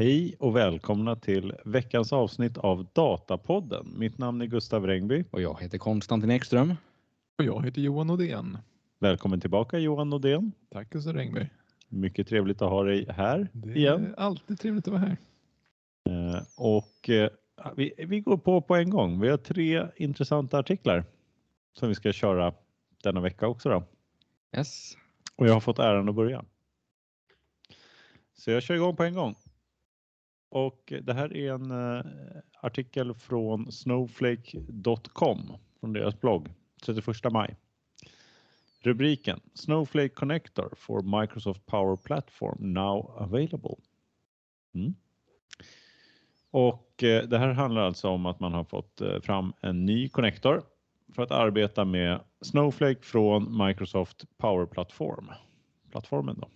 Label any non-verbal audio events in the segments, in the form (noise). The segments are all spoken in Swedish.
Hej och välkomna till veckans avsnitt av Datapodden. Mitt namn är Gustav Rengby. Och jag heter Konstantin Ekström. Och jag heter Johan Nordén. Välkommen tillbaka Johan Nordén. Tack Gustav Rengberg. Mycket trevligt att ha dig här Det igen. är alltid trevligt att vara här. Eh, Och eh, vi, vi går på på en gång. Vi har tre intressanta artiklar som vi ska köra denna vecka också. Då. Yes. Och jag har fått äran att börja. Så jag kör igång på en gång. Och det här är en eh, artikel från snowflake.com från deras blogg 31 maj. Rubriken Snowflake Connector for Microsoft Power Platform now available. Mm. Och eh, det här handlar alltså om att man har fått eh, fram en ny connector för att arbeta med Snowflake från Microsoft Power Platform. Plattformen då.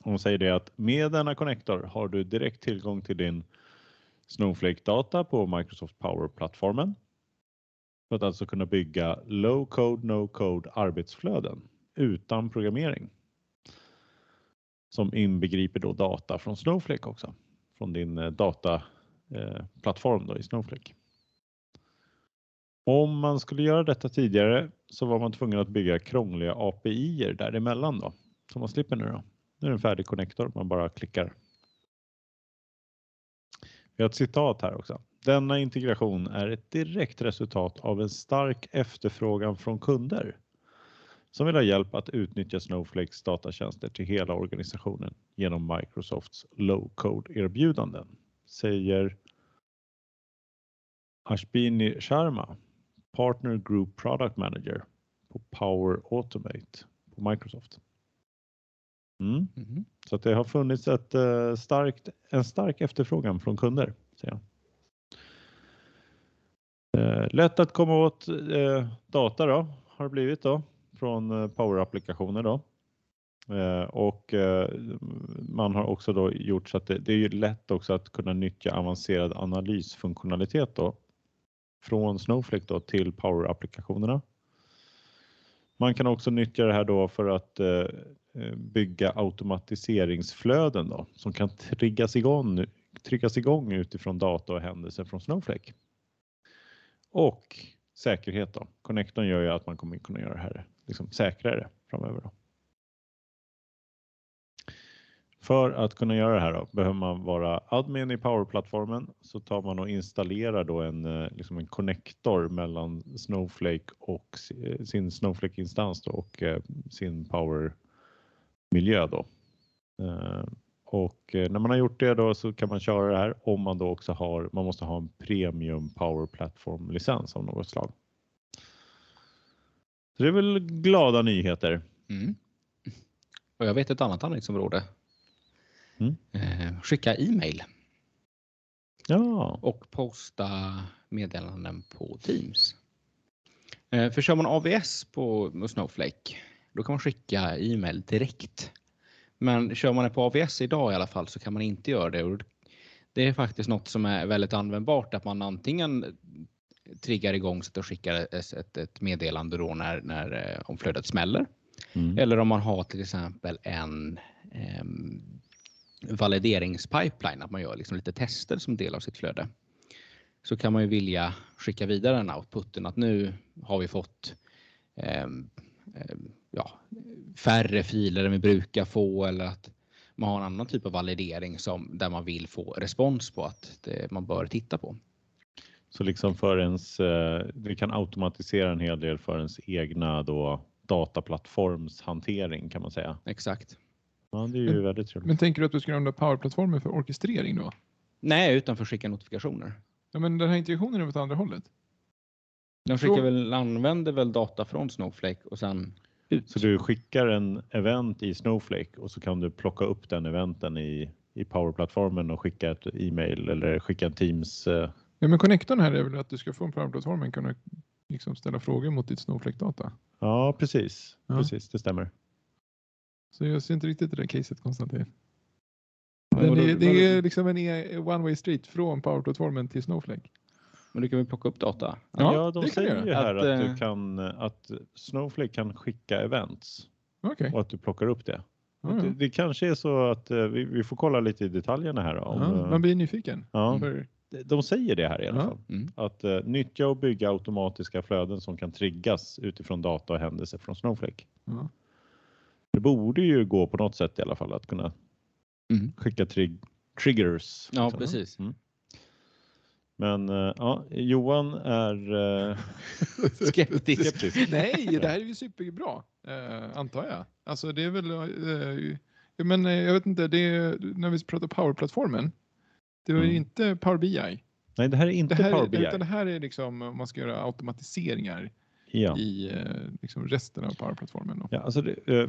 Hon säger det att med denna connector har du direkt tillgång till din Snowflake-data på Microsoft Power-plattformen. För att alltså kunna bygga low code, no code arbetsflöden utan programmering. Som inbegriper då data från Snowflake också. Från din eh, dataplattform eh, då i Snowflake. Om man skulle göra detta tidigare så var man tvungen att bygga krångliga API-er däremellan då. Som man slipper nu då. Nu är det en färdig connector, man bara klickar. Vi har ett citat här också. Denna integration är ett direkt resultat av en stark efterfrågan från kunder som vill ha hjälp att utnyttja Snowflakes datatjänster till hela organisationen genom Microsofts low code erbjudanden, säger Ashbini Sharma, Partner Group Product Manager på Power Automate på Microsoft. Mm. Mhm. Så att det har funnits ett, eh, starkt, en stark efterfrågan från kunder. Jag. Eh, lätt att komma åt eh, data då, har det blivit då, från Power-applikationer. Då. Och man har också då gjort så att det, det är ju lätt också att kunna nyttja avancerad analysfunktionalitet då, från Snowflake då till Power-applikationerna. Man kan också nyttja det här då för att Eh, bygga automatiseringsflöden då, som kan triggas igång, triggas igång utifrån data och händelser från Snowflake. Och säkerhet då. Connectorn gör ju att man kommer kunna göra det här liksom säkrare framöver. Då. För att kunna göra det här då, behöver man vara admin i Power-plattformen så tar man och installerar då en, eh, liksom en connector mellan Snowflake och eh, sin Snowflake-instans och sin Power Power-miljö då. Eh, Och eh, när man har gjort det då så kan man köra det här om man då också har, man måste ha en premium Power Platform licens av något slag. Så det är väl glada nyheter. Mm. Och jag vet ett annat användningsområde. Mm. Eh, skicka e-mail Ja, och posta meddelanden på Teams. Eh, för kör man AVS på Snowflake, då kan man skicka e-mail direkt. Men kör man det på AVS idag i alla fall så kan man inte göra det. Det är faktiskt något som är väldigt användbart att man antingen triggar igång så att det skickar ett, ett, meddelande då när, när eh, om flödet smäller. mm. Eller om man har till exempel en em, valideringspipeline, att man gör liksom lite tester som del av sitt flöde. Så kan man ju vilja skicka vidare den outputen att nu har vi fått em, ja, färre filer än vi brukar få eller att man har en annan typ av validering som, där man vill få respons på att det, man bör titta på. Så liksom för ens, eh, vi kan automatisera en hel del för ens egna då dataplattformshantering kan man säga. Exakt. Ja, det är ju Men- väldigt trevligt. Men tänker du att du ska använda Power-plattformen för orkestrering då? Nej, utan för att skicka notifikationer. Ja, men den här integrationen är åt andra hållet. De skickar Så- väl, använder väl data från Snowflake och sen ut. Så du skickar en event i Snowflake och så kan du plocka upp den eventen i, i Power-plattformen och skicka ett e-mail eller skicka en Teams. eh, Ja, men connectorn här är väl att du ska från Power-plattformen kunna liksom ställa frågor mot ditt Snowflake-data. Ja, precis. Ja. Precis, det stämmer. Så jag ser inte riktigt det där caset Konstantin. Är, det vadå- är liksom en e- one way street från Power-plattformen till Snowflake. Men du kan väl plocka upp data? Ja, Ja, de säger ju här Att, att, du kan, att Snowflake kan skicka events Okej. och att du plockar upp det. Ja, Det, det kanske är så att eh, vi, vi får kolla lite i detaljerna här. Om, Ja, eh, man blir nyfiken. ja, För, de säger det här i alla fall. Mm. Att eh, nyttja och bygga automatiska flöden som kan triggas utifrån data och händelser från Snowflake. ja. Det borde ju gå på något sätt i alla fall att kunna Mm. skicka trig- triggers. Ja, liksom. precis. Men eh, ja, Johan är eh, Skeptisk. (laughs) skeptisk. Nej, det här är ju (laughs) superbra, eh, antar jag. Alltså det är väl, eh, ja, men eh, jag vet inte, det är, när vi pratar Power-plattformen, det var ju Mm. inte Power BI. Nej, det här är inte Det här, Power är- BI. utan det här är liksom om man ska göra automatiseringar Ja. i eh, liksom resten av Power-plattformen. Ja, alltså det, eh,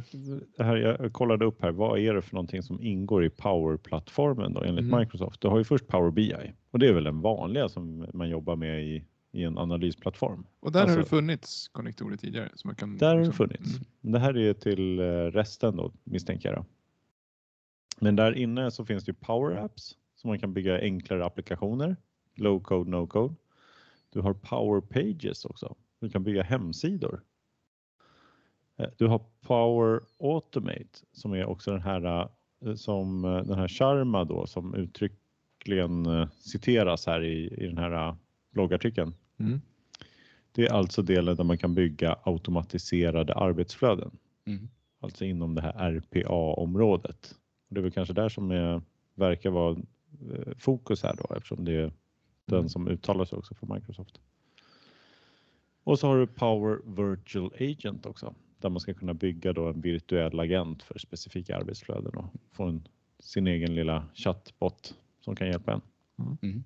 det här, jag kollade upp här, vad är det för någonting som ingår i Power-plattformen då, enligt Mm. Microsoft? Du har ju först Power BI och det är väl den vanliga som man jobbar med i, i en analysplattform. Och där har Alltså- det funnits konnektorer tidigare. Så man kan, Där har det liksom- funnits. Mm. Det här är till eh, resten då, misstänker jag. Men där inne så finns det Power Apps som man kan bygga enklare applikationer. Low code, no code. Du har Power Pages också. Du kan bygga hemsidor. Eh, Du har Power Automate som är också den här eh, som eh, den här Sharma då som uttryckligen citeras här i, i den här bloggartikeln. Mm. Det är alltså delen där man kan bygga automatiserade arbetsflöden, Mm. alltså inom det här RPA-området. Det är väl kanske där som är, verkar vara fokus här då eftersom det är den Mm. som uttalar sig också för Microsoft. Och så har du Power Virtual Agent också där man ska kunna bygga då en virtuell agent för specifika arbetsflöden och få en, sin egen lilla chatbot som kan hjälpa en. Mm.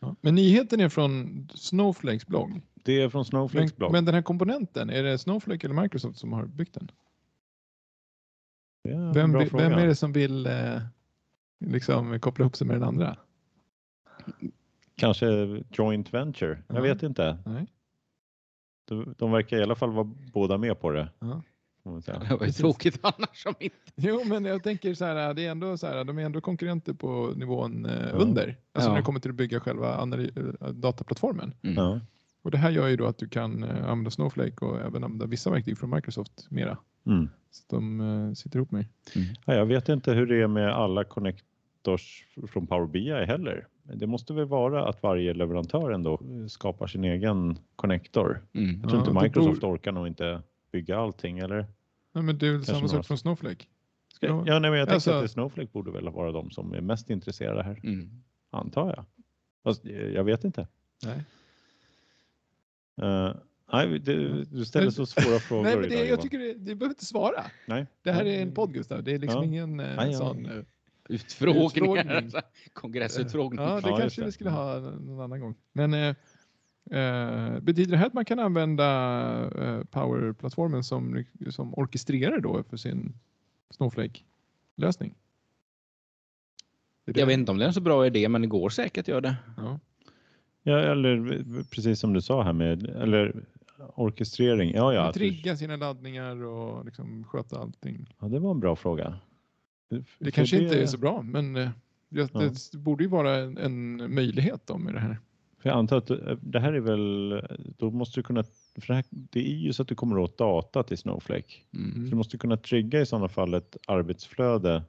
Ja. Men nyheten är från Snowflakes blogg. Det är från Men, Snowflakes blogg. men den här komponenten, är det Snowflake eller Microsoft som har byggt den? En Vem, vem är det som vill eh, liksom koppla ihop sig med den andra? Kanske joint venture. Jag Ja. vet inte. Nej. De, de verkar i alla fall vara båda med på det. Säga. Det var ju tråkigt annars om inte. Jo, men jag tänker så här, det är ändå så här, de är ändå konkurrenter på nivån eh, under. Alltså Ja. när det kommer till att bygga själva analy- eh, dataplattformen. Mm. Och det här gör ju då att du kan eh, använda Snowflake och även använda vissa verktyg från Microsoft mera. Mm. Så de eh, sitter ihop med. Ja, jag vet inte hur det är med alla connectors från Power BI heller. Det måste väl vara att varje leverantör ändå skapar sin egen connector. Mm. Jag tror Ja, inte Microsoft bor- orkar nog inte bygga allting eller? Nej, men det är väl Kanske samma sak från Snowflake. Ska Ja, nej, men jag tänkte Alltså- att Snowflake borde väl vara de som är mest intresserade här, Mm. antar jag. Fast eh, jag vet inte. Nej. Uh, nej, du, du ställer så svåra (laughs) frågor Nej, men det, idag, jag Johan. tycker det, det behöver inte svara. Nej. Det här är en podd Gustav. Det är liksom Ja. ingen eh, Nej, ja. sån. eh, Utfrågningar. Utfrågning. (laughs) Kongressutfrågning. Ja, det Ja, kanske det. vi skulle ha någon annan gång. Men eh, eh, betyder det här att man kan använda eh, Power-plattformen som, som orkestrerar då för sin Snowflake-lösning? Jag vet inte om det är en så bra idé, men det går säkert att göra det. Ja. Ja, eller precis som du sa här med eller orkestrering. Ja, ja. Trigga sina laddningar och liksom sköta allting. ja, det var en bra fråga. Det kanske inte är så bra, men eh, det, Ja. det borde ju vara en, en möjlighet då med det här. För jag antar att eh, det här är väl, då måste du kunna, för det, här, det är ju så att du kommer åt data till Snowflake. Mm. Så du måste kunna trigga i sådana fall ett arbetsflöde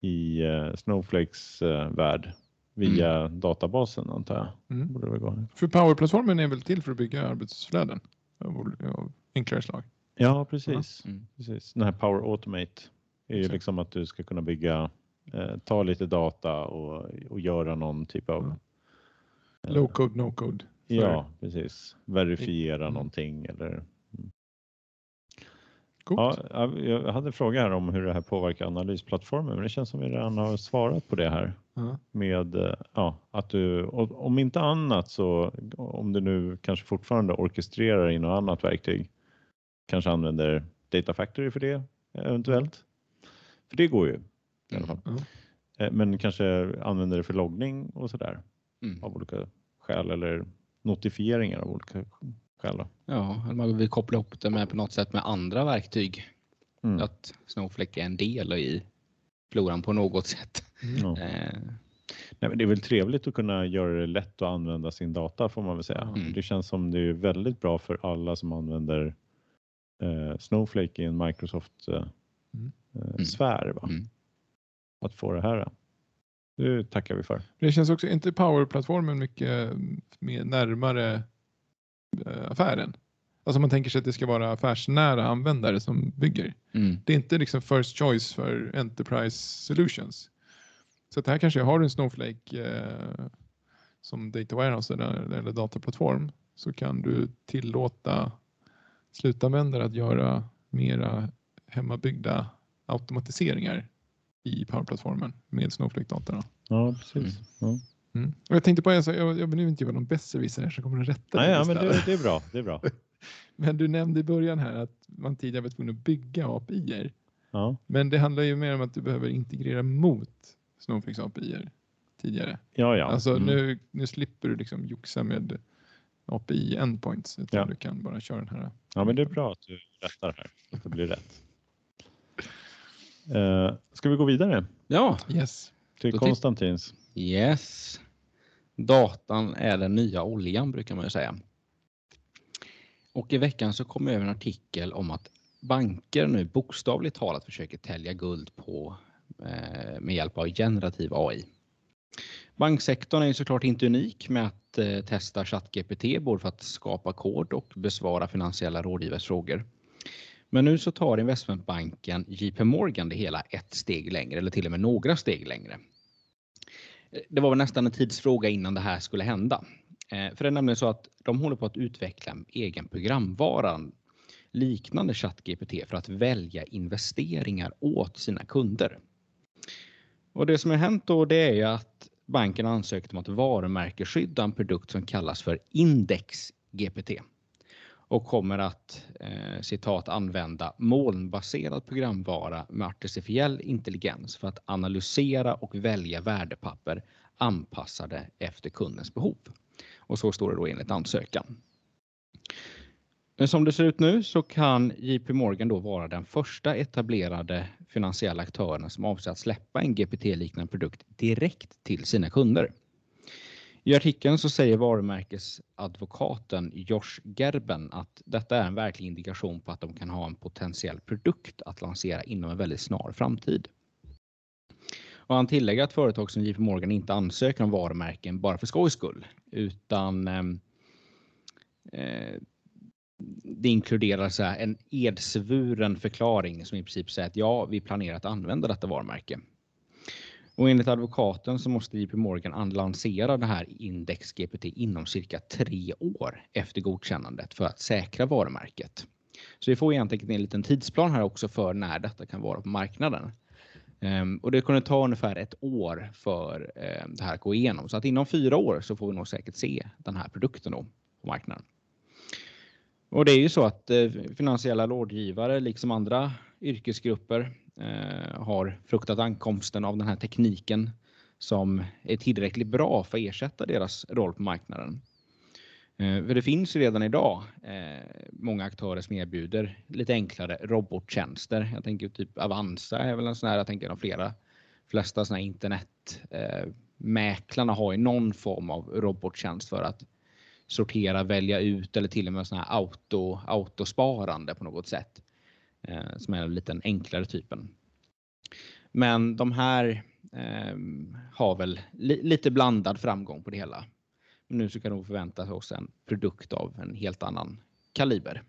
i eh, Snowflakes värld via databasen antar jag. Mm. Borde det gå. För Power-plattformen är väl till för att bygga arbetsflöden av enklare slag. Ja, precis. Mm. precis. Den här Power Automate är ju liksom att du ska kunna bygga, eh, ta lite data och, och göra någon typ av Ja. eh, Low code, no code. för- Ja, precis. Verifiera Mm. någonting eller Coolt. Ja, jag hade en fråga här om hur det här påverkar analysplattformen, men det känns som vi redan har svarat på det här Ja. med eh, ja, att du, om inte annat så om du nu kanske fortfarande orkestrerar i något annat verktyg, kanske använder Data Factory för det eventuellt. För det går ju i alla fall. Ja. Eh, Men kanske använder det för loggning och sådär Mm. av olika skäl eller notifieringar av olika skäl. Då. Ja, eller man vill koppla ihop det med på något sätt med andra verktyg. Mm. Att Snowflake är en del i floran på något sätt. Ja. Eh, Nej, men det är väl trevligt att kunna göra det lätt att använda sin data får man väl säga. Mm. Det känns som det är väldigt bra för alla som använder eh, Snowflake i en Microsoft eh, Mm. Eh, sfär. Va? Mm. Att få det här. Det tackar vi för. Det känns också, inte Power-plattformen mycket mer närmare eh, affären? Alltså man tänker sig att det ska vara affärsnära användare som bygger. Mm. Det är inte liksom first choice för Enterprise Solutions. Så att här kanske har du en Snowflake eh, som data warehouse eller, eller dataplattform så kan du tillåta slutanvändare att göra mera hemmabyggda automatiseringar i Power-plattformen med Snowflake-data. Ja, precis. Ja. Mm. Och jag tänkte på en sak, jag, jag vill nu inte vara någon besserwisser här som kommer att rätta Nej, mig ja, men det, det är bra. Det är bra. (laughs) Men du nämnde i början här att man tidigare var tvungen att bygga API-er. Ja, Men det handlar ju mer om att du behöver integrera mot Snowflakes API-er tidigare. ja. ja. Alltså Mm. nu, nu slipper du liksom joxa med API endpoints utan Ja. du kan bara köra den här. ja, men det är bra att du rättar här. Att det blir rätt. Eh, ska vi gå vidare Ja, Yes. till Konstantins? yes. Datan är den nya oljan brukar man ju säga. Och i veckan så kom jag över en artikel om att banker nu bokstavligt talat försöker tälja guld på eh, med hjälp av generativ AI. Banksektorn är ju såklart inte unik med att eh, testa ChatGPT både för att skapa kod och besvara finansiella rådgivares frågor. Men nu så tar investmentbanken JP Morgan det hela ett steg längre eller till och med några steg längre. Eh, det var väl nästan en tidsfråga innan det här skulle hända. Eh, för det är nämligen så att de håller på att utveckla en egen programvara liknande ChatGPT för att välja investeringar åt sina kunder. Och det som har hänt då det är ju att banken har ansökt om att varumärkesskydda en produkt som kallas för Index GPT och kommer att eh, citat använda molnbaserad programvara med artificiell intelligens för att analysera och välja värdepapper anpassade efter kundens behov. Och så står det då enligt ansökan. Men som det ser ut nu så kan JP Morgan då vara den första etablerade finansiella aktören som avser att släppa en GPT-liknande produkt direkt till sina kunder. I artikeln så säger varumärkesadvokaten Josh Gerben att detta är en verklig indikation på att de kan ha en potentiell produkt att lansera inom en väldigt snar framtid. Och han tillägger att företag som JP Morgan inte ansöker om varumärken bara för skojs skull, utan ehm, eh, det inkluderar så här en edsvuren förklaring som i princip säger att ja, vi planerar att använda detta varumärke. Och enligt advokaten så måste JP Morgan lansera det här Index GPT inom cirka tre år efter godkännandet för att säkra varumärket. Så vi får egentligen en liten tidsplan här också för när detta kan vara på marknaden. Ehm, och det kommer ta ungefär ett år för ehm, det här att gå igenom. Så att inom fyra år så får vi nog säkert se den här produkten då på marknaden. Och det är ju så att eh, finansiella rådgivare liksom andra yrkesgrupper Eh, har fruktat ankomsten av den här tekniken som är tillräckligt bra för att ersätta deras roll på marknaden. Eh, för det finns ju redan idag eh, många aktörer som erbjuder lite enklare robottjänster. Jag tänker typ Avanza är väl en sån här, jag tänker de flera flesta såna här internetmäklarna har ju någon form av robottjänst för att sortera, välja ut eller till och med sån här auto, autosparande på något sätt. Eh, som är en liten enklare typen. Men de här eh, har väl li lite blandad framgång på det hela. Men nu så kan de förvänta oss en produkt av en helt annan kaliber.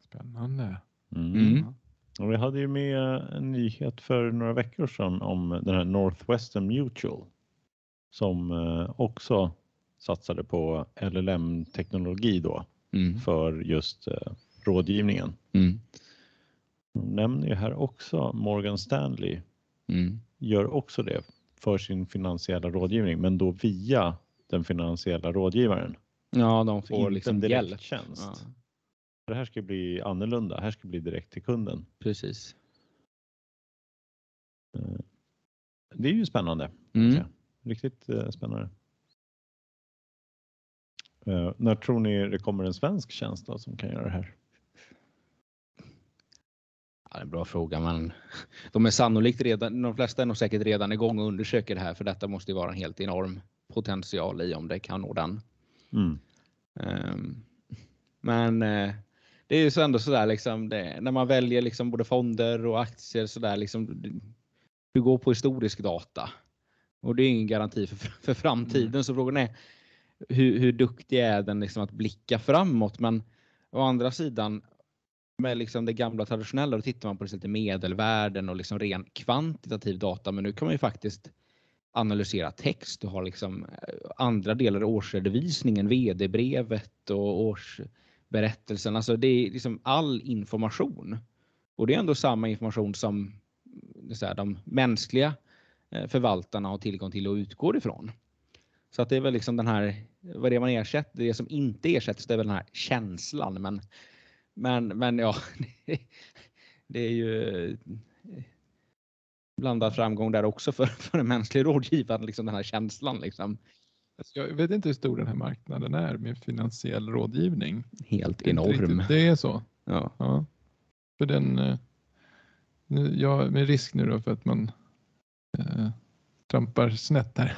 Spännande. Mm. Mm. Och vi hade ju med en nyhet för några veckor sedan om den här Northwestern Mutual som eh, också satsade på LLM-teknologi då Mm. för just eh, rådgivningen. Mm. De nämner ju här också Morgan Stanley Mm. gör också det för sin finansiella rådgivning men då via den finansiella rådgivaren. Ja, de får Inte liksom en hjälp. Ja, Det här ska bli annorlunda. Det här ska bli direkt till kunden. precis. Det är ju spännande. Mm. Riktigt eh, spännande. Eh, när tror ni det kommer en svensk tjänst då, som kan göra det här? Ja, det är en bra fråga, men de är sannolikt redan, de flesta är nog säkert redan igång och undersöker det här för detta måste ju vara en helt enorm potential i om det kan nå den. Mm. Ehm, Men eh, det är ju så ändå sådär liksom det, när man väljer liksom både fonder och aktier sådär liksom. Du, du går på historisk data och det är ingen garanti för, för framtiden. Så frågan är hur, hur duktig är den liksom att blicka framåt? Men å andra sidan med liksom det gamla traditionella, då tittar man på lite medelvärden och liksom ren kvantitativ data. Men nu kan man ju faktiskt analysera text och ha liksom eh, andra delar i årsredovisningen, vd-brevet och årsberättelsen. Alltså det är liksom all information. Och det är ändå samma information som mm, så här, de mänskliga eh, förvaltarna har tillgång till och utgår ifrån. Så att det är väl liksom den här, vad det är man ersätter, det som inte ersätts, det är väl den här känslan. Men, men, men ja, (laughs) det är ju blandad framgång där också för, för en mänsklig rådgivare, liksom den här känslan. Liksom. Alltså, jag vet inte hur stor den här marknaden är med finansiell rådgivning. Helt enorm. Det är så? Ja. ja. För den, eh, ja, med risk nu då för att man eh, trampar snett här.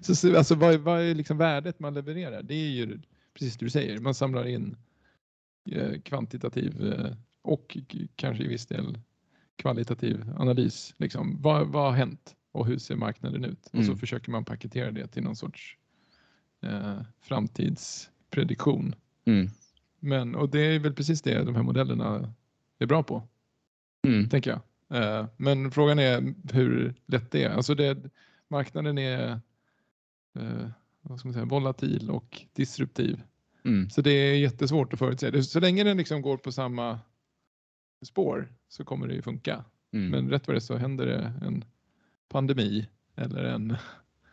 (laughs) så, alltså, vad, vad är liksom värdet man levererar? Det är ju precis det du säger, man samlar in eh, kvantitativ eh, och kanske i viss del kvalitativ analys. Liksom. Vad, vad har hänt och hur ser marknaden ut? Mm. Och så mm. försöker man paketera det till någon sorts eh, framtidsprediktion. Mm. Men, och det är väl precis det de här modellerna är bra på, mm. tänker jag. Eh, men frågan är hur lätt det är. Alltså det, marknaden är eh, vad ska man säga, volatil och disruptiv. Mm. Så det är jättesvårt att förutse. Så länge den liksom går på samma spår så kommer det ju funka. Mm. Men rätt vad det så händer det en pandemi eller en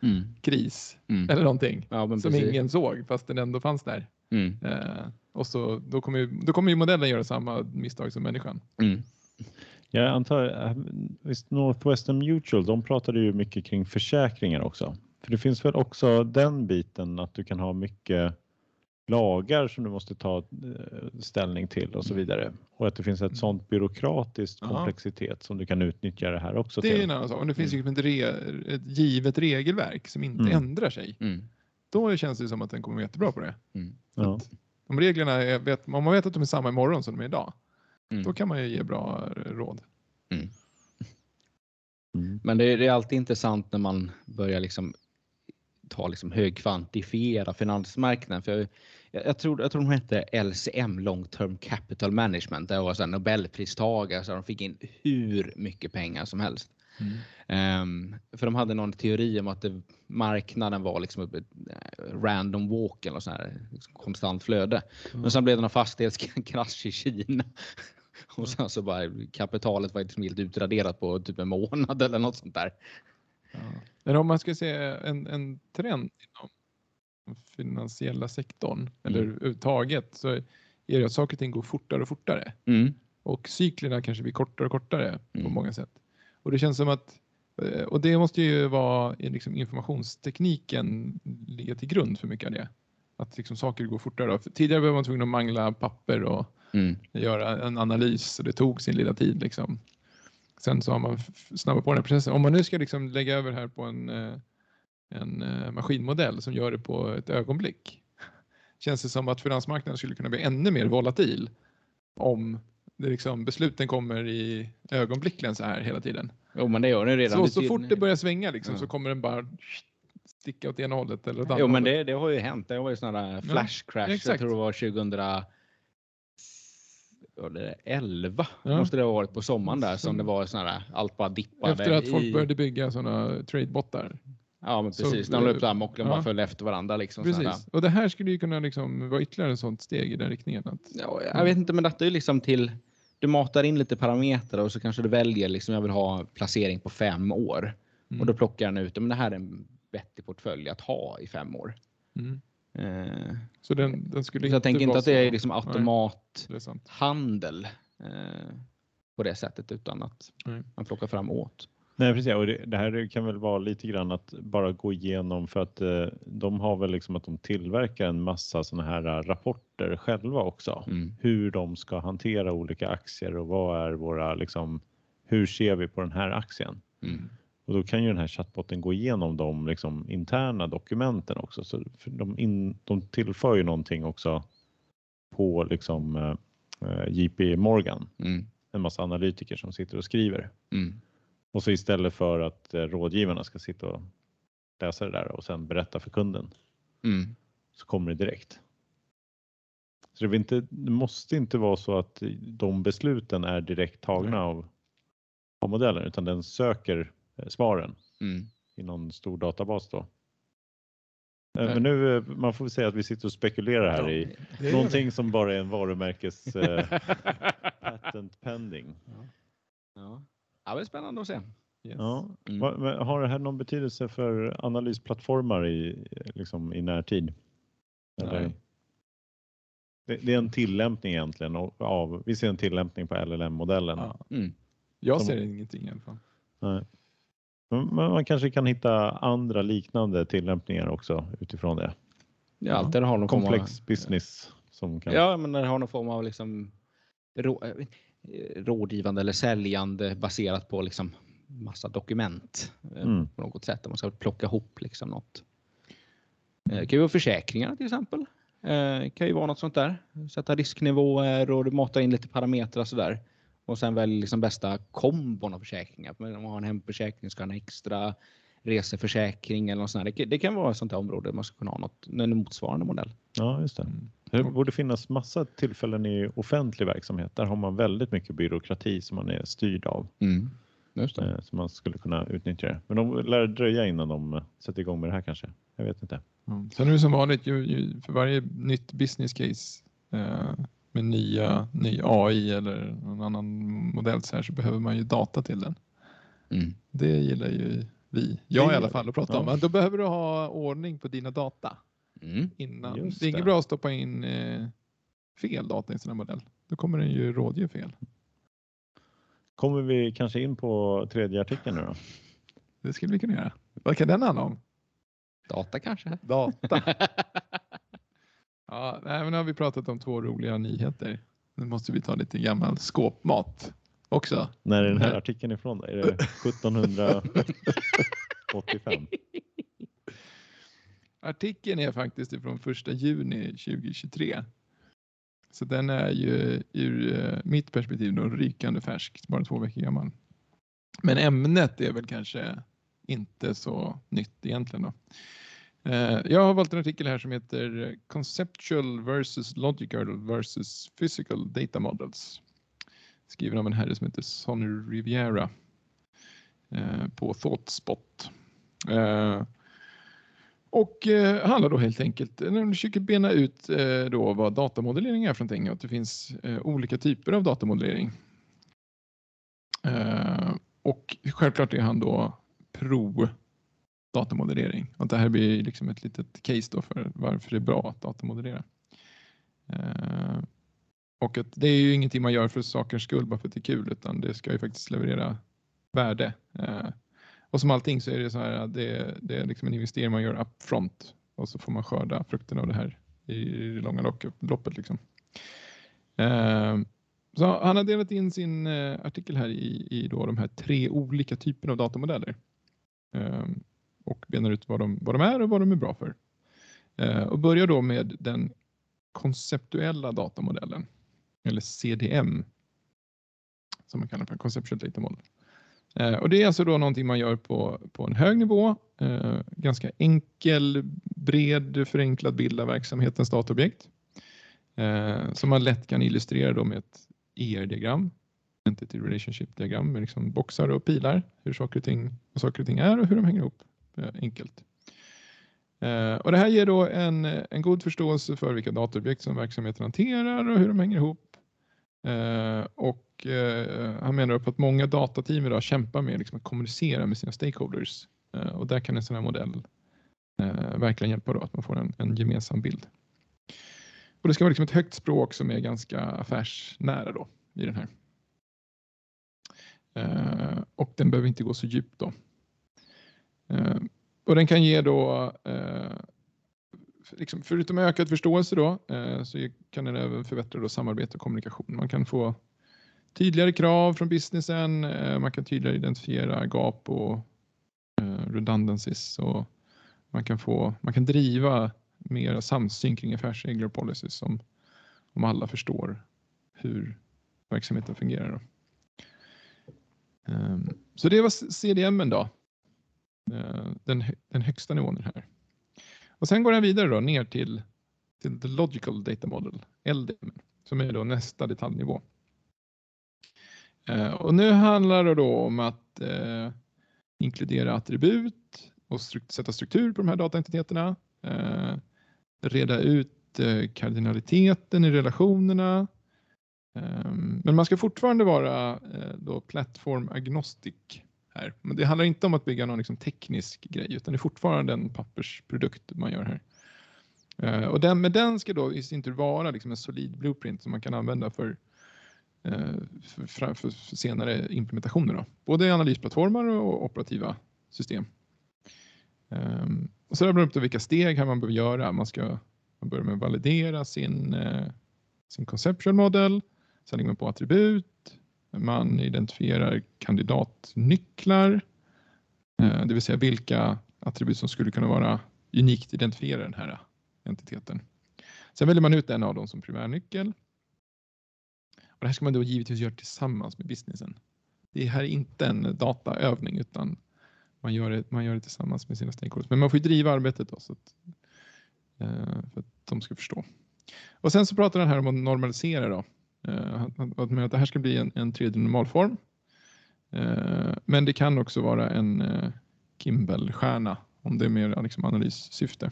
mm. (laughs) kris mm. eller någonting ja, som precis. ingen såg fast den ändå fanns där. Mm. Eh, och så, då, kommer ju, då kommer ju modellen göra samma misstag som människan. Jag antar, eh, visst Northwestern Mutual, de pratade ju mycket kring försäkringar också. För det finns väl också den biten att du kan ha mycket lagar som du måste ta eh, ställning till och så mm. vidare. Och att det finns ett sånt byråkratiskt komplexitet som du kan utnyttja det här också Det till. är en annan sak. Om det finns mm. ett, re, ett givet regelverk som inte mm. ändrar sig. Mm. Då känns det som att den kommer vara jättebra på det. Mm. Ja. Om reglerna är, vet, om man vet att de är samma imorgon som de är idag. Mm. Då kan man ju ge bra råd. Men det är, det är alltid intressant när man börjar liksom ta liksom högkvantifiera finansmarknaden. För jag, jag, tror, jag tror de hette LCM, Long Term Capital Management. Det var så Nobelpristagare så de fick in hur mycket pengar som helst. Mm. Um, för de hade någon teori om att det, marknaden var liksom ett eh, random walk eller så här, liksom konstant flöde. Mm. Men sen blev det någon fastighetskrasch i Kina. (laughs) Och sen så bara kapitalet var liksom helt utraderat på typ en månad eller något sånt där. Ja. Men om man ska se en, en trend inom finansiella sektorn mm. eller överhuvudtaget så är det att saker och ting går fortare och fortare. Mm. Och cyklerna kanske blir kortare och kortare Mm. på många sätt. Och det känns som att eh, och det måste ju vara liksom informationstekniken ligga till grund för mycket av det. Att liksom saker går fortare. För tidigare var man tvungen att mangla papper och Mm. göra en analys och det tog sin lilla tid. Liksom. Sen så har man snabbat på den här processen. Om man nu ska liksom lägga över här på en, eh, en eh, maskinmodell som gör det på ett ögonblick. Känns det som att finansmarknaden skulle kunna bli ännu mer volatil om det liksom, besluten kommer i ögonblicken så här hela tiden. Jo men det gör den redan. Så, så fort det börjar svänga liksom, Ja. så kommer den bara sticka åt ena hållet eller åt andra Jo men det, det har ju hänt. Det var ju sådana flash crash. jag exakt. tror det var 2000 vad är det, 11 Ja. måste det ha varit på sommaren där som det var sådana allt bara dippade. Efter att folk i, började bygga sådana tradebottar. Ja men så- precis. De la upp där mocklen bara ja. följde efter varandra liksom. Precis. Och det här skulle ju kunna liksom vara ytterligare ett sånt steg i den riktningen. Att, Ja, jag vet inte men detta är ju liksom till du matar in lite parametrar och så kanske du väljer liksom jag vill ha placering på fem år. Mm. Och då plockar den ut, men det här är en vettig portfölj att ha i fem år. mm. Eh, Så den, den skulle så jag tänker inte att det är så- liksom automathandel eh, på det sättet utan att Nej. man plockar fram åt. Nej precis och det, det här kan väl vara lite grann att bara gå igenom för att eh, de har väl liksom att de tillverkar en massa sådana här eh, rapporter själva också. Mm. Hur de ska hantera olika aktier och vad är våra liksom hur ser vi på den här aktien? Mm. Och då kan ju den här chattbotten gå igenom de liksom interna dokumenten också. Så de, in, de tillför ju någonting också på liksom eh, eh, JP Morgan, Mm. en massa analytiker som sitter och skriver. Mm. Och så istället för att eh, rådgivarna ska sitta och läsa det där och sen berätta för kunden Mm. så kommer det direkt. Så det, inte, det måste inte vara så att de besluten är direkt tagna av, av modellen utan den söker eh, svaren Mm. i någon stor databas då. Eh, Nej. Men nu, man får väl säga att vi sitter och spekulerar här i Det någonting som bara är en varumärkes eh, (laughs) patent pending. Ja. ja, det är spännande att se. Yes. Ja. Mm. Men Har det här någon betydelse för analysplattformar i, liksom, i närtid? Eller? Nej. Det, det är en tillämpning egentligen av- av, vi ser en tillämpning på LLM-modellen. Ja. Mm. Jag Som- ser ingenting i alla fall. Nej. Men men man kanske kan hitta andra liknande tillämpningar också utifrån det. Ja, där det har någon Komplex form business som av, kan. Ja, men det har någon form av liksom rådgivande eller säljande baserat på liksom massa dokument eh, Mm. på något sätt. Om man ska plocka ihop liksom något. Eh, Det kan ju vara försäkringar till exempel. Eh, kan ju vara något sånt där. Sätta risknivåer och du matar in lite parametrar sådär. Och sen välj liksom bästa kombon av försäkringar. Men Om man har en hemförsäkring ska ha en extra reseförsäkring eller något sånt där. Det, kan- det vara ett sånt här område där man ska kunna ha något, en motsvarande modell. Ja, just det. Mm. Det borde finnas massa tillfällen i offentlig verksamhet. Där har man väldigt mycket byråkrati som man är styrd av. Just det. Eh, Så man skulle kunna utnyttja det. Men de lär dröja innan de sätter igång med det här kanske. Jag vet inte. Mm. Sen är det som vanligt, ju, ju, för varje nytt business case eh, med nya, ny AI eller någon annan modell så, här, så behöver man ju data till den. Mm. Det gillar ju vi, jag i alla fall, att prata ja. om. Men då behöver du ha ordning på dina data Mm. innan. Just det är inget bra att stoppa in eh, fel data i här modell. Då kommer den ju rådge fel. Kommer vi kanske in på tredje artikeln nu då? Det skulle vi kunna göra. Vad kan den handla om? Data kanske? Data. (laughs) ja, nej, men nu har vi pratat om två roliga nyheter. Nu måste vi ta lite gammal skåpmat också. När är den här Nej. artikeln ifrån? Är det 1785? (laughs) Artikeln är faktiskt ifrån första juni 2023. Så den är ju ur eh, mitt perspektiv då rykande färsk, bara två veckor gammal. Men ämnet är väl kanske inte så nytt egentligen då. Eh, jag har valt en artikel här som heter Conceptual versus Logical versus Physical Data Models. Skriven av en herre som heter Sonny Riviera eh, på Thoughtspot. Och eh, handlar då helt enkelt, eh, när de försöker bena ut eh, då vad datamodellering är för någonting och att det finns eh, olika typer av datamodellering. Eh, och självklart är han då pro datamodellering. Och det här blir liksom ett litet case då för varför det är bra att datamodellera. Eh, och att det är ju ingenting man gör för sakers skull bara för att det är kul utan det ska ju faktiskt leverera värde. Och som allting så är det så här att det, det är liksom en investering man gör upfront och så får man skörda frukten av det här i det långa loppet. Liksom. Eh, så han har delat in sin eh, artikel här i, i då de här tre olika typerna av datamodeller. Eh, och benar ut vad de, vad de är och vad de är bra för. Eh, och börjar då med den konceptuella datamodellen, eller CDM, som man kallar för Conceptual Data Model. Eh, och det är alltså då någonting man gör på, på en hög nivå, eh, ganska enkel, bred, förenklad bild av verksamhetens dataobjekt. Eh, som man lätt kan illustrera då med ett ER-diagram, Entity Relationship-diagram med liksom boxar och pilar, hur saker och ting, vad saker och ting är och hur de hänger ihop eh, enkelt. Eh, och det här ger då en, en god förståelse för vilka dataobjekt som verksamheten hanterar och hur de hänger ihop. Eh, och eh, han menar på att många datateam idag kämpar med liksom, att kommunicera med sina stakeholders. Eh, och där kan en sån här modell eh, verkligen hjälpa då, att man får en, en gemensam bild. Och det ska vara liksom ett högt språk som är ganska affärsnära då i den här. Eh, och den behöver inte gå så djupt då. Eh, och den kan ge då, eh, liksom, förutom ökad förståelse då, eh, så kan den även förbättra då samarbete och kommunikation. Man kan få tydligare krav från businessen, eh, man kan tydligare identifiera gap och eh, redundancies och man kan, få, man kan driva mer samsyn kring affärsregler och policies om, om alla förstår hur verksamheten fungerar. Då. Ehm, så det var CDM då, eh, den, den högsta nivån här. Och sen går den vidare då ner till, till the logical data model, LDM, som är då nästa detaljnivå. Eh, och nu handlar det då om att eh, inkludera attribut och strukt sätta struktur på de här dataentiteterna. Eh, reda ut eh, kardinaliteten i relationerna. Eh, men man ska fortfarande vara eh, då plattform agnostic här. Men det handlar inte om att bygga någon liksom teknisk grej utan det är fortfarande en pappersprodukt man gör här. Uh, och den, men den ska då i sin tur vara liksom en solid blueprint som man kan använda för uh, för, för, för senare implementationer. Då. Både analysplattformar och operativa system. Um, och så beror det på vilka steg här man behöver göra. Man ska man börjar med att validera sin, uh, sin conceptual model. Sen lägger man på attribut. Man identifierar kandidatnycklar. Eh, det vill säga vilka attribut som skulle kunna vara unikt identifiera den här entiteten. Sen väljer man ut en av dem som primärnyckel det här ska man då givetvis göra tillsammans med businessen. Det här är inte en dataövning utan man gör det, man gör det tillsammans med sina stakeholders. Men man får ju driva arbetet då, så att, eh, för att de ska förstå. Och sen så pratar den här om att normalisera då. Eh, att, att det här ska bli en, en tredje normalform. Eh, men det kan också vara en eh, Kimball-stjärna om det är mer liksom analyssyfte.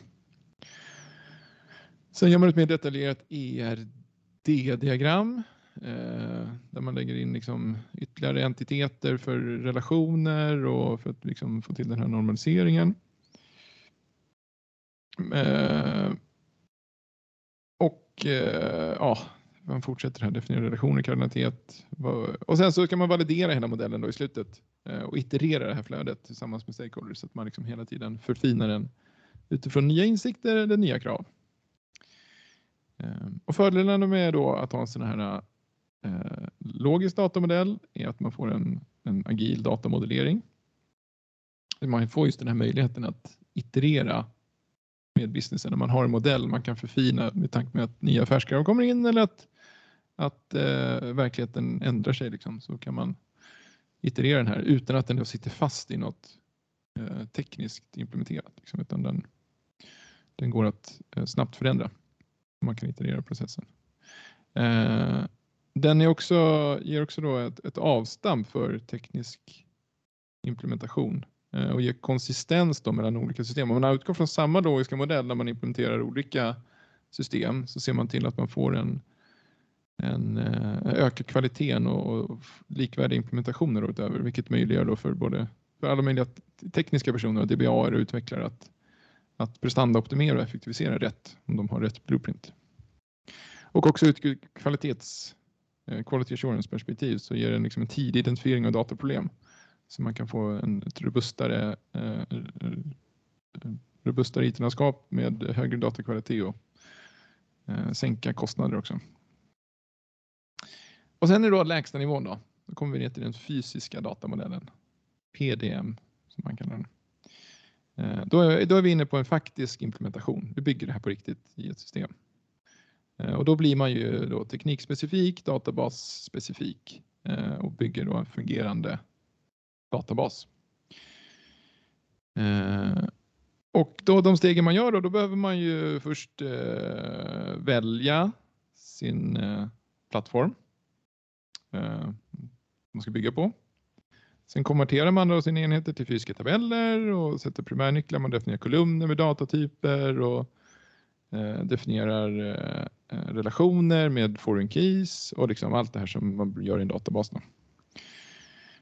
Sen gör man ett mer detaljerat ERD-diagram där man lägger in liksom ytterligare entiteter för relationer och för att liksom få till den här normaliseringen. Och ja, man fortsätter här, definiera relationer, kardinalitet. Och sen så kan man validera hela modellen då i slutet eh, och iterera det här flödet tillsammans med stakeholders så att man liksom hela tiden förfinar den utifrån nya insikter eller nya krav. Ehm, och fördelarna med då att ha en sån här Eh, logisk datamodell är att man får en, en agil datamodellering. Man får just den här möjligheten att iterera med businessen. När man har en modell man kan förfina med tanke med att nya affärskrav kommer in eller att, att eh, verkligheten ändrar sig. Liksom, så kan man iterera den här utan att den då sitter fast i något eh, tekniskt implementerat. Liksom, utan den, den går att eh, snabbt förändra. Man kan iterera processen. Eh, den är också, ger också då ett, ett avstamp för teknisk implementation eh, och ger konsistens då mellan olika system. Om man utgår från samma logiska modell när man implementerar olika system så ser man till att man får en, en eh, ökad kvaliteten och, och likvärdiga implementationer utöver, vilket möjliggör då för både för alla möjliga tekniska personer och DBA och utvecklare att, att prestandaoptimera och effektivisera rätt om de har rätt blueprint. Och också ut kvalitets eh, quality assurance perspektiv så ger den liksom en tidig identifiering av dataproblem. Så man kan få en, ett robustare, eh, robustare IT-landskap med högre datakvalitet och eh, sänka kostnader också. Och sen är det då lägsta nivån då. Då kommer vi ner till den fysiska datamodellen. PDM som man kallar den. Eh, då är, då är vi inne på en faktisk implementation. Vi bygger det här på riktigt i ett system. Eh, och då blir man ju då teknikspecifik, databasspecifik eh, och bygger då en fungerande databas. Och då de stegen man gör då, då behöver man ju först välja sin plattform Eh, man ska bygga på. Sen konverterar man då sina enheter till fysiska tabeller och sätter primärnycklar, man definierar kolumner med datatyper och eh, definierar Eh, relationer med foreign keys och liksom allt det här som man gör i en databas. Då.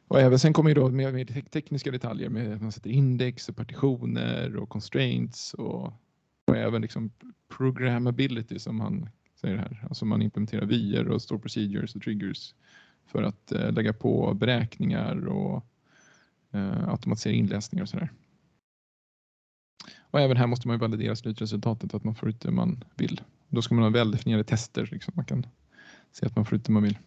Och även sen kommer ju då med, med tekniska detaljer med att man sätter index och partitioner och constraints och, och även liksom programmability som man säger här. Alltså man implementerar vyer och store procedures och triggers för att eh, lägga på beräkningar och eh, automatisera inläsningar och sådär. Och även här måste man ju validera slutresultatet att man får ut det man vill. Då ska man ha väldefinierade tester. Liksom. Man kan se att man får ut det man vill.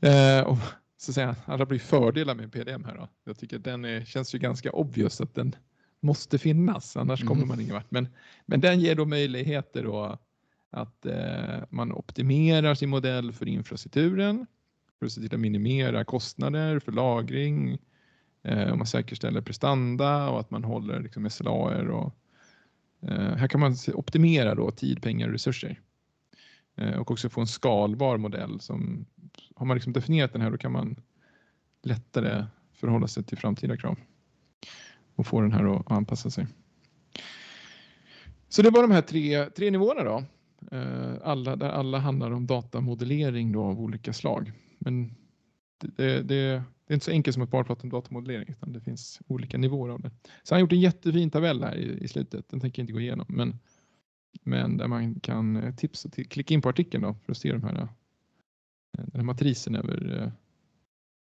Eh, och så att säga, alla blir fördelar med PDM här. Då. Jag tycker den är, känns ju ganska obvious att den måste finnas, annars mm. kommer man ingen vart. Men, men den ger då möjligheter att, att eh, man optimerar sin modell för infrastrukturen för att se till att minimera kostnader för lagring. Eh, och man säkerställer prestanda och att man håller liksom, SLAer. Och, eh, här kan man optimera då tid, pengar och resurser. Eh, och också få en skalbar modell. Som, har man liksom definierat den här då kan man lättare förhålla sig till framtida krav och få den här att anpassa sig. Så det var de här tre, tre nivåerna då. Eh, alla, där alla handlar om datamodellering då av olika slag. Men det, det, det är inte så enkelt som att bara prata om datamodellering utan det finns olika nivåer av det. Så han har gjort en jättefin tabell här i, i slutet. Den tänker jag inte gå igenom. Men, men där man kan eh, tipsa till, klicka in på artikeln då för att se de här, eh, den här matrisen över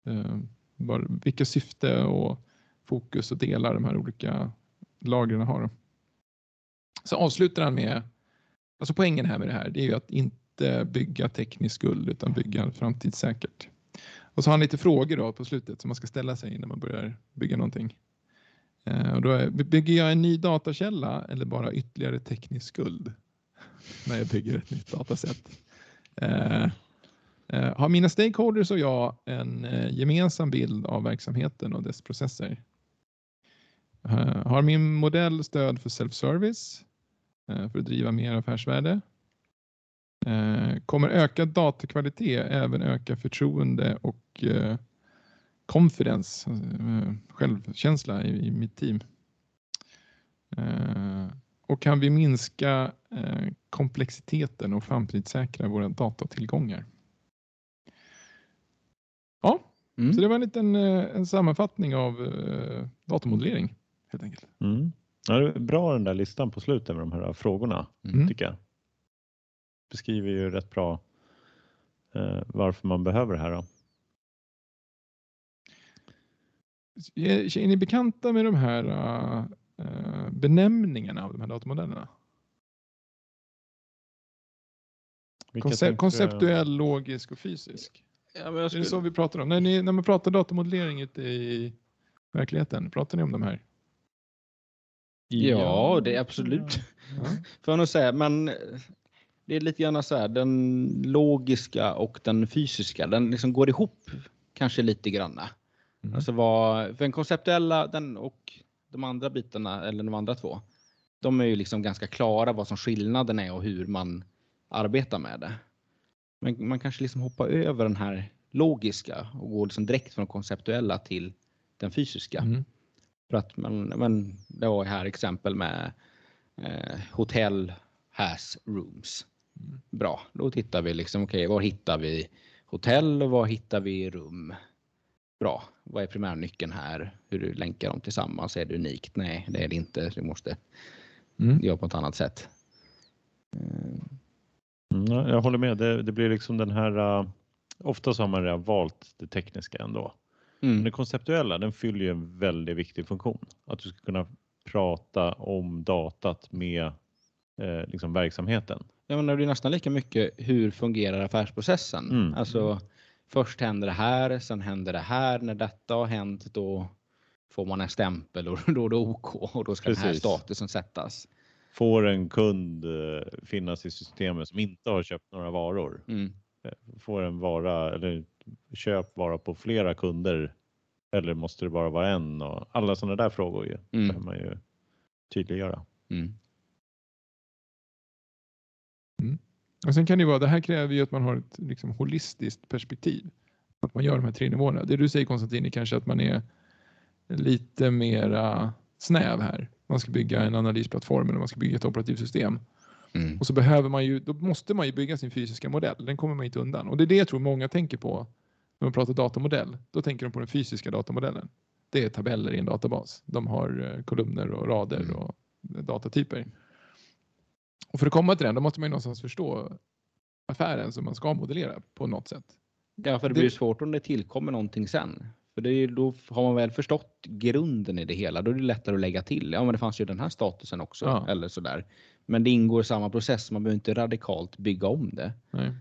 eh, eh, var, vilka syfte och fokus och delar de här olika lagren har. då. Så avslutar han med, alltså poängen här med det här, det är ju att inte bygga teknisk skuld utan bygga framtidssäkert. Och så har han lite frågor då på slutet som man ska ställa sig när man börjar bygga någonting. Eh, och då är, bygger jag en ny datakälla eller bara ytterligare teknisk skuld (laughs) när jag bygger ett nytt dataset? Eh, eh, har mina stakeholders och jag en eh, gemensam bild av verksamheten och dess processer? Eh, har min modell stöd för self-service eh, för att driva mer affärsvärde? Eh, Kommer ökad datakvalitet även öka förtroende och eh, confidence, eh, självkänsla i, mitt team? Eh, Och kan vi minska eh, komplexiteten och framtidssäkra våra datatillgångar? Ja, Mm. så det var en liten eh, en sammanfattning av eh, datamodellering helt enkelt. Mm. Ja, det är bra den där listan på slutet med de här frågorna Mm. tycker jag. Beskriver ju rätt bra eh, varför man behöver det här. Då. Är, är ni bekanta med de här eh, benämningarna av de här datamodellerna? Vilka Konce- tänker du? konceptuell, logisk och fysisk. Ja, men jag Är det skulle, så vi pratar om? När, ni, när man pratar datamodellering ute i verkligheten, pratar ni om de här? Ja, det är absolut. Ja. (laughs) Får jag nog säga, men eh, det är lite grann så här, den logiska och den fysiska, den liksom går ihop kanske lite granna. Mm. Alltså vad, för den konceptuella den och de andra bitarna, eller de andra två, de är ju liksom ganska klara vad som skillnaden är och hur man arbetar med det. Men man kanske liksom hoppar över den här logiska och går liksom direkt från konceptuella till den fysiska. Mm. För att man, men det var här exempel med eh, hotell has rooms. Mm. Bra, då tittar vi liksom, okej, var hittar vi hotell och var hittar vi rum? Bra, vad är primärnyckeln här? Hur länkar de tillsammans? Är det unikt? Nej, det är det inte. Vi måste Mm. göra på ett annat sätt. Eh, Mm, ja, jag håller med. Det, det blir liksom den här, uh, ofta så har man redan valt det tekniska ändå. Men Mm. det konceptuella den fyller ju en väldigt viktig funktion. Att du ska kunna prata om datat med eh, liksom verksamheten. Jag menar, det är nästan lika mycket hur fungerar affärsprocessen? Mm. Alltså, först händer det här, sen händer det här. När detta har hänt då får man en stämpel och (laughs) då är det OK och då ska den här Precis. statusen sättas. Får en kund eh, finnas i systemet som inte har köpt några varor? Mm. Får en vara eller köp vara på flera kunder? Eller måste det bara vara en? Och alla sådana där frågor ju, Mm. behöver man ju tydliggöra. Mm. Och sen kan det vara, det här kräver ju att man har ett liksom, holistiskt perspektiv. Att man gör de här tre nivåerna. Det du säger Konstantin är kanske att man är lite mera snäv här. Man ska bygga en analysplattform eller man ska bygga ett operativsystem. Mm. Och så behöver man ju, då måste man ju bygga sin fysiska modell. Den kommer man inte undan. Och det är det jag tror många tänker på när man pratar datamodell. Då tänker de på den fysiska datamodellen. Det är tabeller i en databas. De har eh, kolumner och rader Mm. och datatyper. Och för att komma till den, då måste man ju någonstans förstå affären som man ska modellera på något sätt. Ja, för det Det- blir svårt om det tillkommer någonting sen. För det är då har man väl förstått grunden i det hela. Då är det lättare att lägga till. Ja, men det fanns ju den här statusen också. Ja. Eller sådär. Men det ingår i samma process. Man behöver inte radikalt bygga om det. Nej.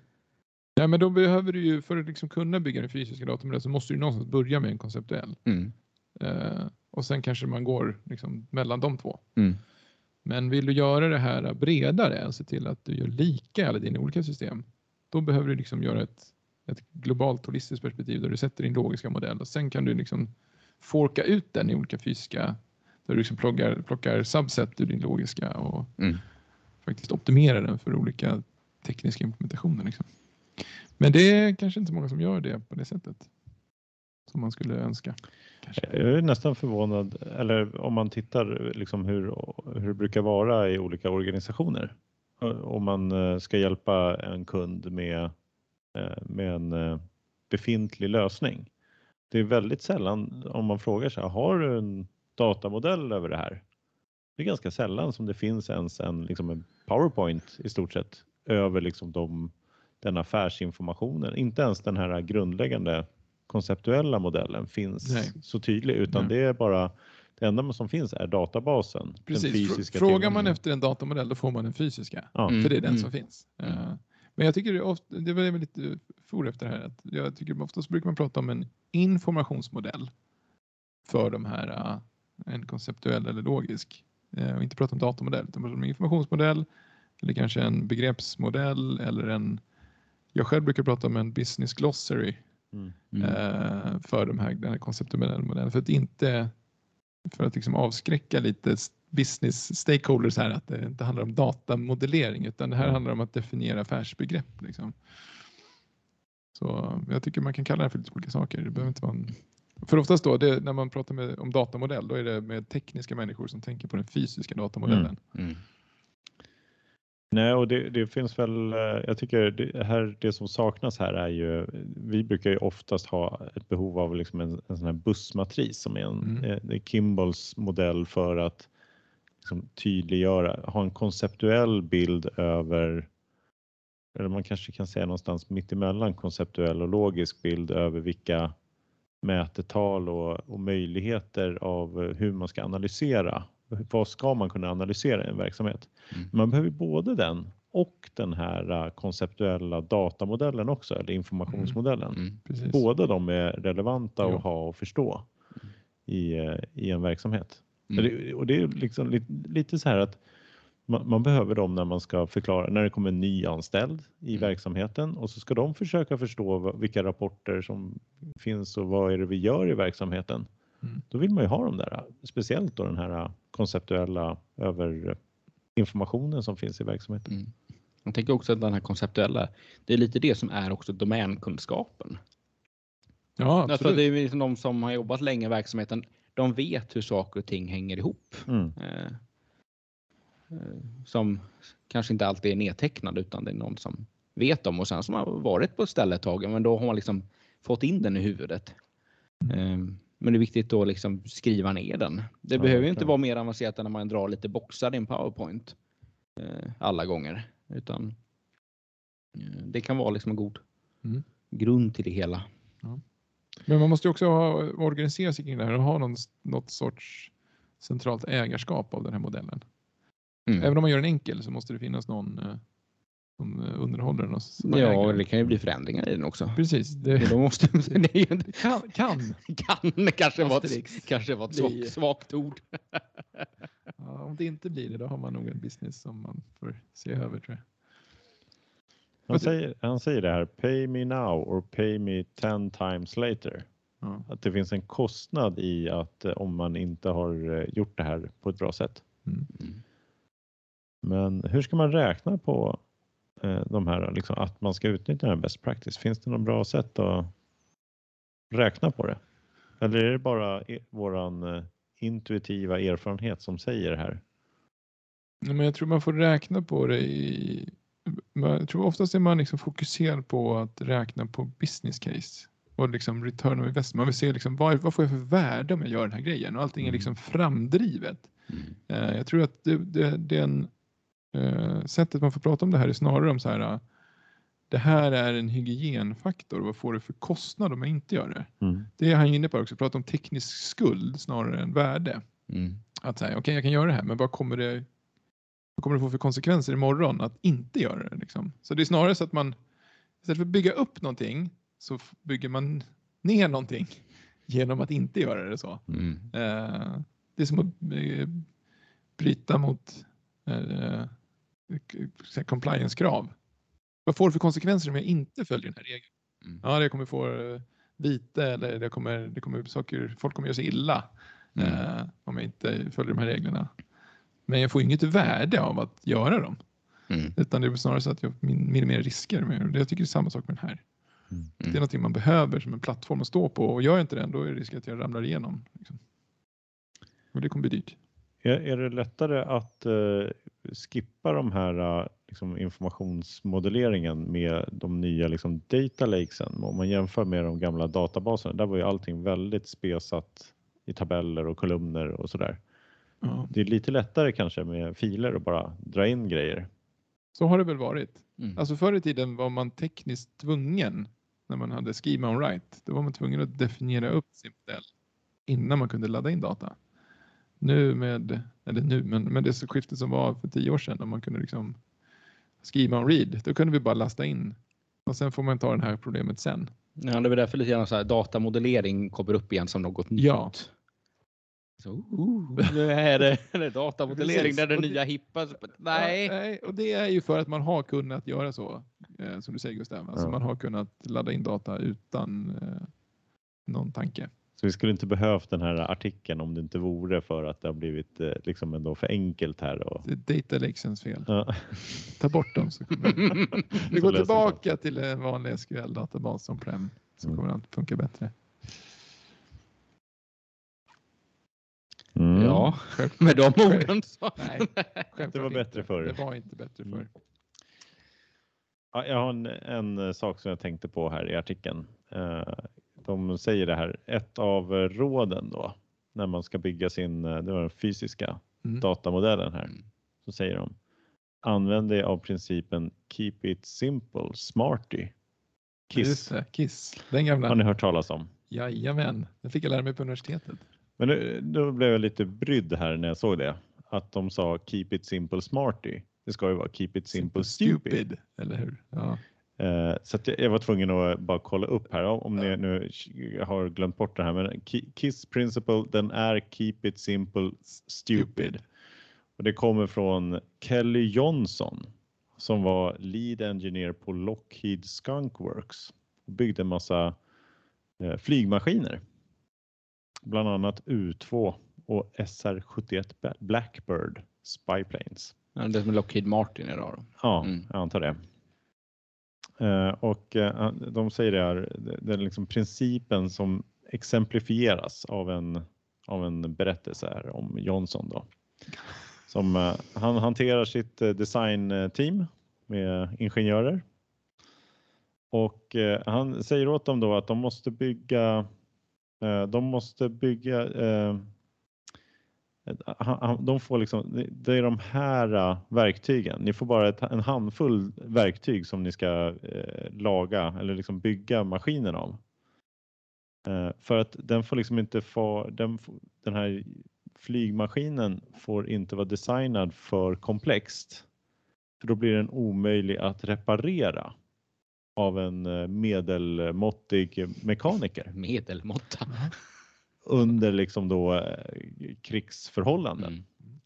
Ja, men då behöver du ju, för att liksom kunna bygga den fysiska datamodellen så måste du någonstans börja med en konceptuell. Mm. Eh, och sen kanske man går liksom mellan de två. Mm. Men vill du göra det här bredare och se till att du gör lika alla dina olika system, då behöver du liksom göra ett, ett globalt holistiskt perspektiv där du sätter din logiska modell och sen kan du liksom forka ut den i olika fysiska, där du liksom plockar, plockar subset ur din logiska och Mm faktiskt optimera den för olika tekniska implementationer. Liksom. Men det är kanske inte så många som gör det på det sättet som man skulle önska. Kanske. Jag är nästan förvånad, eller om man tittar liksom hur, hur det brukar vara i olika organisationer. Om man eh, ska hjälpa en kund med, eh, med en eh, befintlig lösning. Det är väldigt sällan om man frågar sig, har du en datamodell över det här? Det är ganska sällan som det finns ens en, liksom en PowerPoint i stort sett över liksom de, den affärsinformationen. Inte ens den här grundläggande konceptuella modellen finns Nej. så tydlig utan Nej. det är bara det enda som finns är databasen. Den Precis. Frågar tillgången. man efter en datamodell då får man den fysiska. Ja. Mm. För det är den mm. som finns. Mm. Eh, Men jag tycker det, ofta, det var jag lite for efter här. Att jag tycker oftast brukar man prata om en informationsmodell för de här, eh, en konceptuell eller logisk. Eh, Och inte prata om datamodell utan prata om informationsmodell eller kanske en begreppsmodell eller en jag själv brukar prata om en business glossary Mm. Mm. eh, för de här, den här konceptuella modellen. För att inte för att liksom avskräcka lite business stakeholders här att det inte handlar om datamodellering utan det här handlar om att definiera affärsbegrepp. Liksom. Så jag tycker man kan kalla det för lite olika saker. Det behöver inte vara en... För oftast då, det, när man pratar med, om datamodell, då är det med tekniska människor som tänker på den fysiska datamodellen. Mm. Nej, och det, det finns väl, eh, jag tycker det, här, det som saknas här är ju, vi brukar ju oftast ha ett behov av liksom en, en sån här bussmatris som är en Mm. eh, Kimballs modell för att liksom tydliggöra, ha en konceptuell bild över, eller man kanske kan säga någonstans mittemellan konceptuell och logisk bild över vilka mätetal och, och möjligheter av eh, hur man ska analysera. Vad ska man kunna analysera i en verksamhet? Mm. Man behöver både den och den här eh, konceptuella datamodellen också, eller informationsmodellen. Mm. Precis. Båda de är relevanta Ja. att ha och förstå i, eh, i en verksamhet. Mm. Och det är liksom lite, lite så här att man, man behöver dem när man ska förklara, när det kommer en nyanställd i Mm. verksamheten och så ska de försöka förstå vilka rapporter som finns och vad är det vi gör i verksamheten. Mm. Då vill man ju ha de där, speciellt då den här konceptuella över informationen som finns i verksamheten. Mm. Jag tänker också att den här konceptuella, det är lite det som är också domänkunskapen. Ja, att absolut. det är liksom de som har jobbat länge i verksamheten, de vet hur saker och ting hänger ihop. Mm. Eh, som kanske inte alltid är nedtecknad utan det är någon som vet om och sen som har varit på ett ställe ett tag, men då har man liksom fått in den i huvudet. Eh, men det är viktigt att liksom skriva ner den. Det Ja, behöver ju inte vara mer avancerat än när man drar lite boxar i en powerpoint eh, alla gånger, utan det kan vara liksom en god Mm. grund till det hela. Men man måste ju också ha, organisera sig kring det här och ha någon, något sorts centralt ägarskap av den här modellen. Mm. Även om man gör den enkel så måste det finnas någon eh, som eh, underhåller den. Och som äger Ja, det kan ju bli förändringar i den också. Precis. Det Då måste, (laughs) det ju kan, kan. kan kanske vara ett, kanske var ett svagt, svagt ord. (laughs) Ja, om det inte blir det, då har man nog en business som man får se över tror jag. Han, säger, han säger det här, pay me now or pay me ten times later. Ja. Att det finns en kostnad i att eh, om man inte har gjort det här på ett bra sätt. Mm. Men hur ska man räkna på eh, de här, liksom, att man ska utnyttja den här best practice? Finns det något bra sätt att räkna på det? Eller är det bara våran eh, intuitiva erfarenhet som säger det här? Nej, Men jag tror man får räkna på det i... Jag tror oftast är man liksom fokuserad på att räkna på business case och liksom return of investment. Man vill se liksom, vad, vad får jag för värde om jag gör den här grejen och allting är Mm. liksom framdrivet. Mm. Eh, Jag tror att det, det, den eh, sättet man får prata om det här är snarare om så här. eh, Det här är en hygienfaktor. Vad får det för kostnad om jag inte gör det? Mm. Det är han inne på också. Prata om teknisk skuld snarare än värde. Mm. Att säga, okej, jag kan göra det här, men vad kommer det? Vad kommer det få för konsekvenser imorgon att inte göra det? Liksom? Så det är snarare så att man istället för att bygga upp någonting så bygger man ner någonting (laughs) genom att inte göra det så. Mm. Eh, det är som att eh, bryta mot eh, compliance-krav. Vad får det för konsekvenser om jag inte följer den här regeln? Mm. Ja, det kommer få eh, vite eller det kommer, det kommer saker, folk kommer göra sig illa Mm. eh, om jag inte följer de här reglerna. Men jag får inget värde av att göra dem. Mm. Utan det är snarare så att jag min- minimerar risker. Med, det. jag tycker det är samma sak med den här. Mm. Det är någonting man behöver som en plattform att stå på och gör jag inte den då är det risk att jag ramlar igenom. Liksom. Och det kommer bli dyrt. Är, är det lättare att eh, skippa de här eh, liksom, informationsmodelleringen med de nya liksom, data lakesen? Om man jämför med de gamla databaserna, där var ju allting väldigt spesat i tabeller och kolumner och sådär. Ja. Det är lite lättare kanske med filer och bara dra in grejer. Så har det väl varit. Mm. Alltså förr i tiden var man tekniskt tvungen när man hade schema on write. Då var man tvungen att definiera upp sin modell innan man kunde ladda in data. Nu med, eller nu, men med det skiftet som var för tio år sedan, om man kunde liksom schema on read, då kunde vi bara lasta in och sen får man ta det här problemet sen. Ja, det är därför lite grann så här datamodellering kommer upp igen som något Ja. nytt. Så, uh, nu är det, är det datamodellering, det är det- nya hippa. Nej. Ja, nej. Och det är ju för att man har kunnat göra så, eh, som du säger Gustav. Alltså Ja. man har kunnat ladda in data utan eh, någon tanke. Så vi skulle inte behövt den här artikeln om det inte vore för att det har blivit eh, liksom ändå för enkelt här. Och, Det är data lakesens fel. ja. (laughs) Ta bort dem så kommer (laughs) vi Så går tillbaka till en vanlig SQL-databas som Prem så Mm. kommer allt funka bättre. Mm. Ja, med de orden så. Nej, Det var bättre inte. förr. Det var inte bättre förr. Mm. Ja, jag har en, en eh, sak som jag tänkte på här i artikeln. Eh, De säger det här, ett av råden då när man ska bygga sin, eh, det var den fysiska Mm. datamodellen här, Mm. så säger de använd dig av principen keep it simple, smarty. KISS. det, Kiss. Den gamla. Har ni hört talas om? Jajamän, den fick jag lära mig på universitetet. Men nu, då blev jag lite brydd här när jag såg det. Att de sa keep it simple smarty. Det ska ju vara keep it simple, stupid. Eller hur? Ja. Eh, så jag, var tvungen att bara kolla upp här om ni nu har glömt bort det här. Men Ki- KISS principle den är keep it simple stupid. Och det kommer från Kelly Johnson som var lead engineer på Lockheed Skunk Works och byggde en massa eh, flygmaskiner. Bland annat U2 och SR-71 Ba- Blackbird Spy Planes. Ja, Det är som Lockheed Martin idag. Då. Ja, Mm. jag antar det. Eh, och eh, de säger det här, det- är liksom principen som exemplifieras av en, av en berättelse här om Johnson då. Som, eh, han hanterar sitt designteam med ingenjörer. Och han säger åt dem då att de måste bygga, de måste bygga de får liksom, det- är de här eh, verktygen. Ni får bara ett, en handfull verktyg som ni ska eh, laga eller liksom bygga maskinen av. Eh, för att den får liksom inte få, den, den här flygmaskinen får inte vara designad för komplext. För då blir den omöjlig att reparera av en medelmåttig mekaniker Medelmåtta. Under liksom då eh, krigsförhållanden. Mm.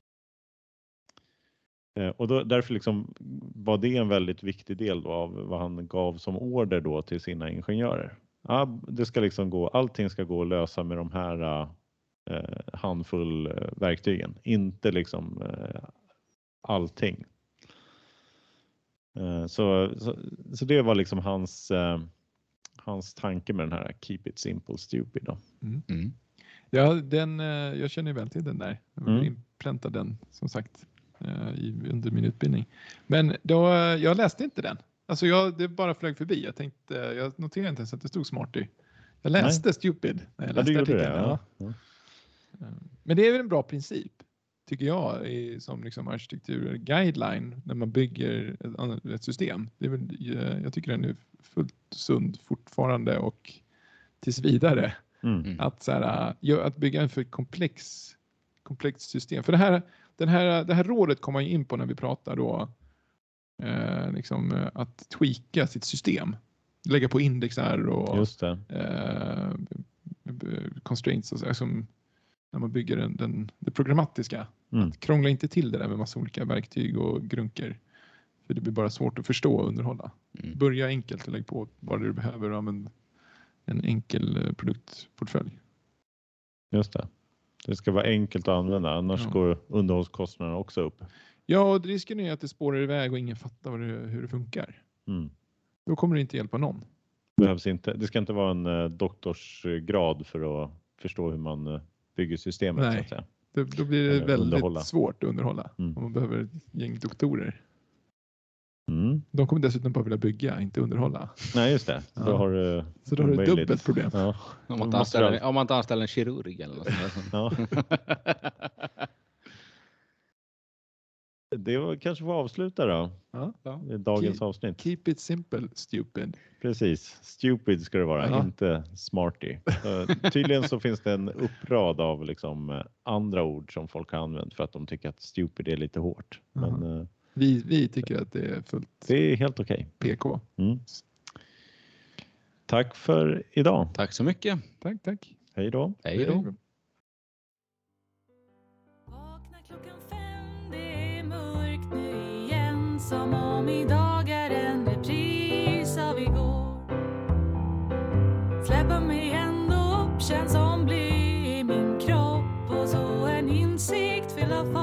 Eh, Och då, därför liksom var det en väldigt viktig del då av vad han gav som order då till sina ingenjörer. Ja, det ska liksom gå, allting ska gå att lösa med de här eh, handfull eh, verktygen, inte liksom eh, allting. Eh, så, så, så det var liksom hans, eh, hans tanke med den här Keep it simple stupid. Då. Mm. Ja, den, eh, jag känner väl till den där. Jag Mm. inpläntade den som sagt eh, i, under min utbildning. Men då, eh, jag läste inte den. Alltså jag, det bara flög förbi. Jag tänkte, jag noterade inte ens att det stod smarty. Jag läste stupid när jag Ja, du läste gjorde det? artikeln. Ja. Ja. Men det är väl en bra princip, tycker jag, i, som liksom arkitektur guideline när man bygger ett, ett system. Det är väl, jag tycker den är fullt sund fortfarande och tills vidare. Mm. Mm. Att, så här, äh, att bygga en för komplex, komplext system. För det här, den här, det här rådet kommer man ju in på när vi pratar då eh, liksom, att tweaka sitt system. Lägga på indexar och Just det. eh, constraints. Och så, här som, när man bygger den, den, det programmatiska. Mm. Krångla inte till det där med massa olika verktyg och grunker. För det blir bara svårt att förstå och underhålla. Mm. Börja enkelt och lägg på det du behöver och använd en enkel eh, produktportfölj. Just det. Det ska vara enkelt att använda, annars Ja. går underhållskostnaderna också upp. Ja, och risken är att det spårar iväg och ingen fattar det, hur det funkar. Mm. Då kommer det inte hjälpa någon. Behövs inte, det ska inte vara en eh, doktorsgrad för att förstå hur man eh, bygger systemet. Så Nej. att säga. Det, då blir det Eller väldigt underhålla. svårt att underhålla. Mm. Om man behöver ett gäng doktorer. Mm. De kommer dessutom bara vilja bygga, inte underhålla. Nej, just det. Då Ja. har du Så då har du ett dubbelt problem. Ja. Om, man inte anställer, om man inte anställer en kirurg eller något sånt. (laughs) Ja. Det var kanske får avsluta då. Ja. i Dagens Keep- avsnitt. Keep it simple, stupid. Precis. Stupid ska det vara, Ja. inte smarty. Eh, (laughs) Tydligen så finns det en upprad av liksom eh, andra ord som folk har använt för att de tycker att stupid är lite hårt. Men eh, Vi, vi tycker att det är fullt det är helt okej. PK. Mm. Tack för idag. Tack så mycket. Tack, tack. Hej då. Hej då. Vakna klockan fem, det är mörkt nu igen Som om idag är en repris av igår Släppa mig ändå upp, känns som bly i min kropp Och så en insikt fylld av